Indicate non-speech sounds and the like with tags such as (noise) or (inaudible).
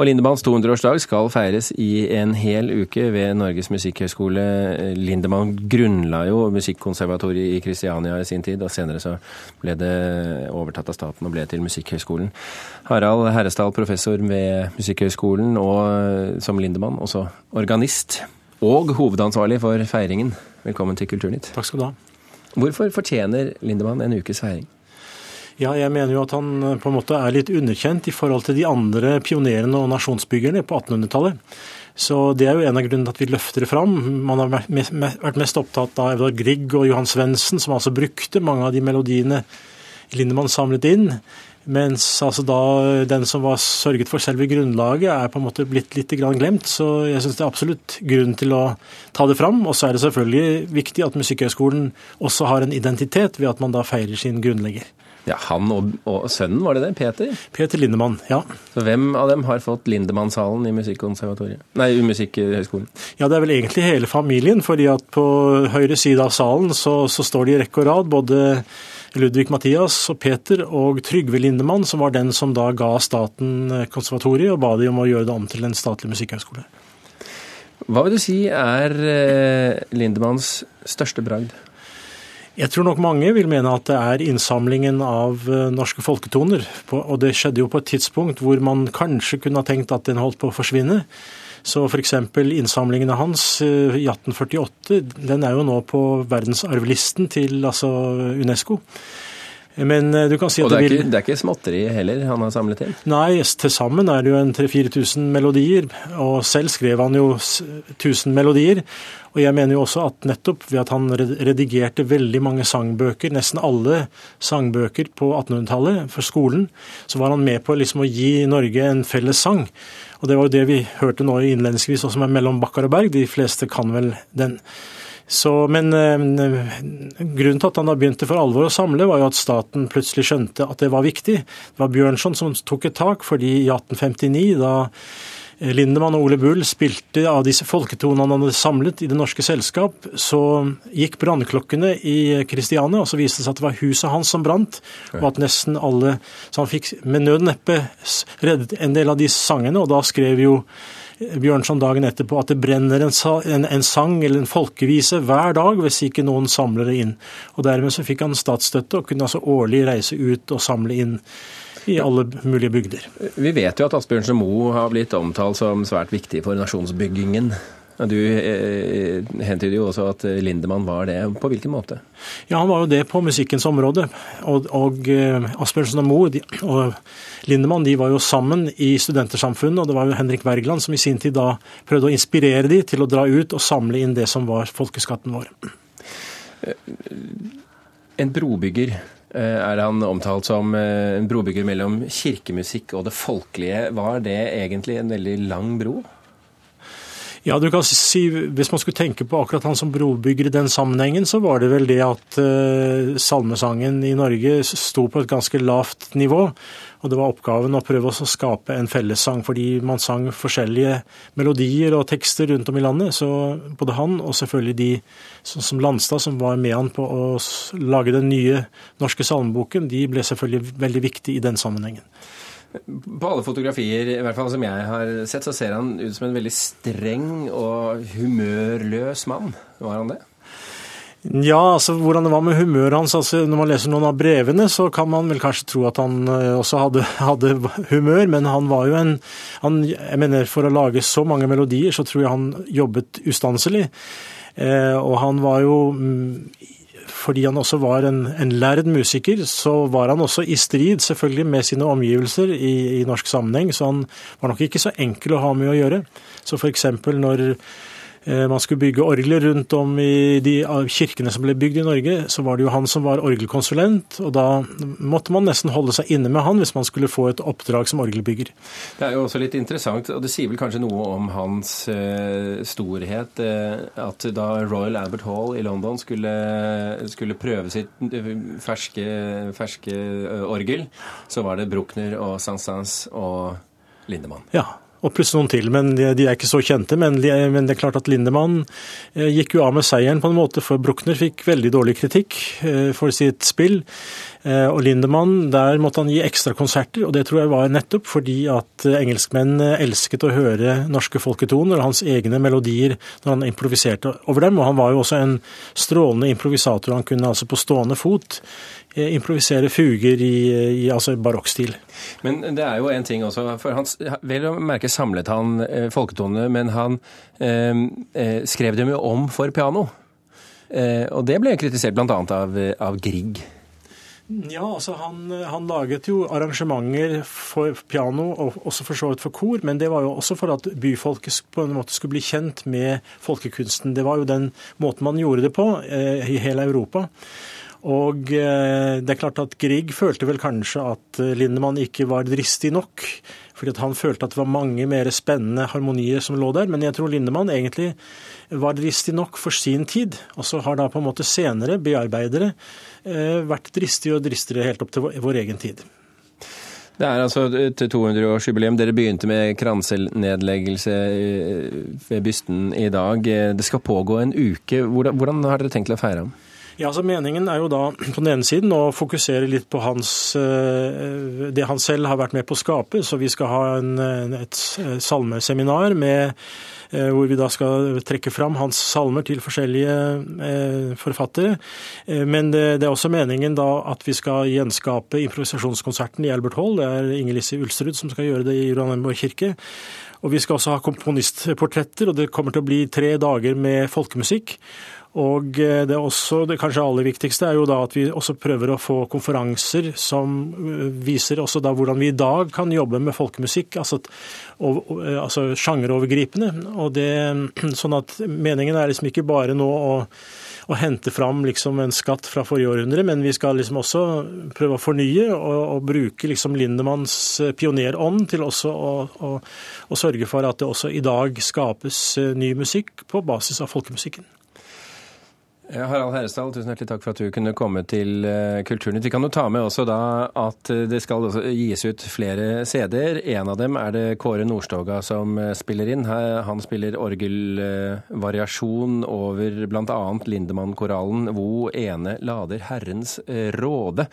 Og Lindemanns 200-årsdag skal feires i en hel uke ved Norges musikkhøgskole. Lindemann grunnla jo Musikkonservatoriet i Kristiania i sin tid, og senere så ble det overtatt av staten og ble til Musikkhøgskolen. Harald Herresdal, professor ved Musikkhøgskolen, og som Lindemann også organist. Og hovedansvarlig for feiringen. Velkommen til Kulturnytt. Takk skal du ha. Hvorfor fortjener Lindemann en ukes feiring? Ja, jeg mener jo at han eh, på en måte er litt underkjent i forhold til de andre pionerene og nasjonsbyggerne på 1800-tallet. Så Det er jo en av grunnene til at vi løfter det fram. Man har vært mest opptatt av Edvard Grieg og Johan Svendsen, som altså brukte mange av de melodiene Lindemann samlet inn. Mens altså da den som var sørget for selve grunnlaget, er på en måte blitt litt glemt. Så jeg syns det er absolutt grunn til å ta det fram. Og så er det selvfølgelig viktig at Musikkhøgskolen også har en identitet ved at man da feirer sin grunnlegger. Ja, Han og, og, sønnen, var det det? Peter? Peter Lindemann, ja. Så Hvem av dem har fått Lindemann-salen i Musikkonservatoriet? Nei, Musikkhøgskolen? Ja, Det er vel egentlig hele familien. fordi at på høyre side av salen så, så står de i rekke og rad. både Ludvig Mathias og Peter og Trygve Lindemann, som var den som da ga staten konservatoriet og ba de om å gjøre det om til en statlig musikkhøgskole. Hva vil du si er eh, Lindemanns største bragd? Jeg tror nok mange vil mene at det er innsamlingen av eh, norske folketoner. Og det skjedde jo på et tidspunkt hvor man kanskje kunne ha tenkt at den holdt på å forsvinne. Så f.eks. innsamlingene hans eh, i 1848 den er jo nå på verdensarvlisten til altså UNESCO. Men eh, du kan si at Og det er, ikke, det er ikke småtteri heller han har samlet inn? Nei, til sammen er det jo en 3000-4000 melodier. Og selv skrev han jo 1000 melodier. Og jeg mener jo også at nettopp ved at han redigerte veldig mange sangbøker, nesten alle sangbøker på 1800-tallet for skolen, så var han med på liksom å gi Norge en felles sang. Og det var jo det vi hørte nå innledningsvis, også med 'Mellom bakkar og berg'. De fleste kan vel den. Så, men øh, grunnen til at han da begynte for alvor å samle, var jo at staten plutselig skjønte at det var viktig. Det var Bjørnson som tok et tak, fordi i 1859, da Lindemann og Ole Bull spilte av disse folketonene han hadde samlet i Det Norske Selskap, så gikk brannklokkene i Kristiania, og så viste det seg at det var huset hans som brant, og at nesten alle Så han fikk med nød neppe reddet en del av disse sangene, og da skrev jo Bjørnson dagen etterpå at det brenner en, en, en, sang eller en folkevise hver dag hvis ikke noen samler det inn. Og Dermed så fikk han statsstøtte og kunne altså årlig reise ut og samle inn i alle mulige bygder. Vi vet jo at Asbjørnsen Moe har blitt omtalt som svært viktig for nasjonsbyggingen. Du eh, hentyder jo også at Lindemann var det. På hvilken måte? Ja, Han var jo det på musikkens område. Og, og eh, Asbjørnsen og Moe de, og Lindemann de var jo sammen i Studentersamfunnet. Og det var jo Henrik Wergeland som i sin tid da prøvde å inspirere de til å dra ut og samle inn det som var folkeskatten vår. En brobygger Eh, er han omtalt som eh, en brobygger mellom kirkemusikk og det folkelige. Var det egentlig en veldig lang bro? Ja, du kan si, Hvis man skulle tenke på akkurat han som brobygger i den sammenhengen, så var det vel det at uh, salmesangen i Norge sto på et ganske lavt nivå. Og det var oppgaven å prøve å skape en fellessang, fordi man sang forskjellige melodier og tekster rundt om i landet. Så både han og selvfølgelig de sånn som Landstad, som var med han på å lage den nye norske salmeboken, de ble selvfølgelig veldig viktige i den sammenhengen. På alle fotografier i hvert fall som jeg har sett, så ser han ut som en veldig streng og humørløs mann. Var han det? Ja, altså hvordan det var med humøret hans. altså Når man leser noen av brevene, så kan man vel kanskje tro at han eh, også hadde, (laughs) hadde humør, men han var jo en han, jeg mener For å lage så mange melodier, så tror jeg han jobbet ustanselig. Eh, og han var jo mm, fordi han også var en, en lærd musiker, så var han også i strid selvfølgelig med sine omgivelser i, i norsk sammenheng. Så han var nok ikke så enkel å ha med å gjøre. Så f.eks. når man skulle bygge orgler rundt om i de kirkene som ble bygd i Norge, så var det jo han som var orgelkonsulent, og da måtte man nesten holde seg inne med han hvis man skulle få et oppdrag som orgelbygger. Det er jo også litt interessant, og det sier vel kanskje noe om hans uh, storhet, uh, at da Royal Albert Hall i London skulle, skulle prøve sitt ferske, ferske orgel, så var det Bruckner og Saint-Saëns og Lindemann. Ja, og pluss noen til. Men de, de, er ikke så kjente. Men, de, men, det er klart at Lindemann eh, gikk jo av med seieren på en måte, for Bruckner fikk veldig dårlig kritikk eh, for sitt spill. Eh, og Lindemann, der måtte han gi ekstra konserter, og det tror jeg var nettopp fordi at engelskmenn elsket å høre norske folketoner og hans egne melodier når han improviserte over dem. Og han var jo også en strålende improvisator. Han kunne altså på stående fot improvisere fuger i, i altså barokkstil. Men det er jo en ting også, for han vel å merke samlet han eh, folketonene, men han eh, eh, skrev dem jo om for piano. Eh, og det ble kritisert bl.a. Av, av Grieg. Ja, altså han, han, laget jo arrangementer for piano, og også for så vidt for kor, men det var jo også for at byfolket på en måte skulle bli kjent med folkekunsten. Det var jo den måten man gjorde det på eh, i hele Europa. Og eh, det er klart at Grieg følte vel kanskje at eh, Lindemann ikke var dristig nok. Fordi han følte at det var mange mer spennende harmonier som lå der. Men jeg tror Lindemann egentlig var dristig nok for sin tid. Og så har da på en måte senere bearbeidere eh, vært dristige og dristigere helt opp til vår egen tid. Det er altså et 200-årsjubileum. Dere begynte med kranselnedleggelse ved bysten i dag. Det skal pågå en uke. Hvordan, har dere tenkt til å feire ham? Ja, altså Meningen er jo da (clears throat) på den ene siden å fokusere litt på hans, eh, det han selv har vært med på å skape. Så vi skal ha en, et salmeseminar med, eh, hvor vi da skal trekke fram hans salmer til forskjellige eh, forfattere. Men det, det, er også meningen da at vi skal gjenskape improvisasjonskonserten i Albert Hall. Det er Inger Lise Ulstrud som skal gjøre det i Ranenborg kirke. Og vi skal også ha komponistportretter, og det kommer til å bli tre dager med folkemusikk. Og det det, også, det kanskje aller viktigste er jo da at vi også prøver å få konferanser som eh, viser også da hvordan vi i dag kan jobbe med folkemusikk, altså, eh, altså sjangerovergripende. Og det, (clears throat) sånn at meningen er liksom ikke bare nå å, å hente fram liksom en skatt fra forrige århundre, men vi skal liksom også prøve å fornye og, og bruke liksom Lindemanns pionerånd til også å, å, å sørge for at det også i dag skapes ny musikk på basis av folkemusikken. Harald Herresdal, tusen hjertelig takk for at du kunne komme til eh, Kulturnytt. Vi kan jo ta med også da at det skal gis ut flere CD-er. En av dem er det Kåre Nordstoga som eh, spiller inn. Han spiller orgelvariasjon over bl.a. Lindemann-koralen Vo ene lader Herrens eh, råde.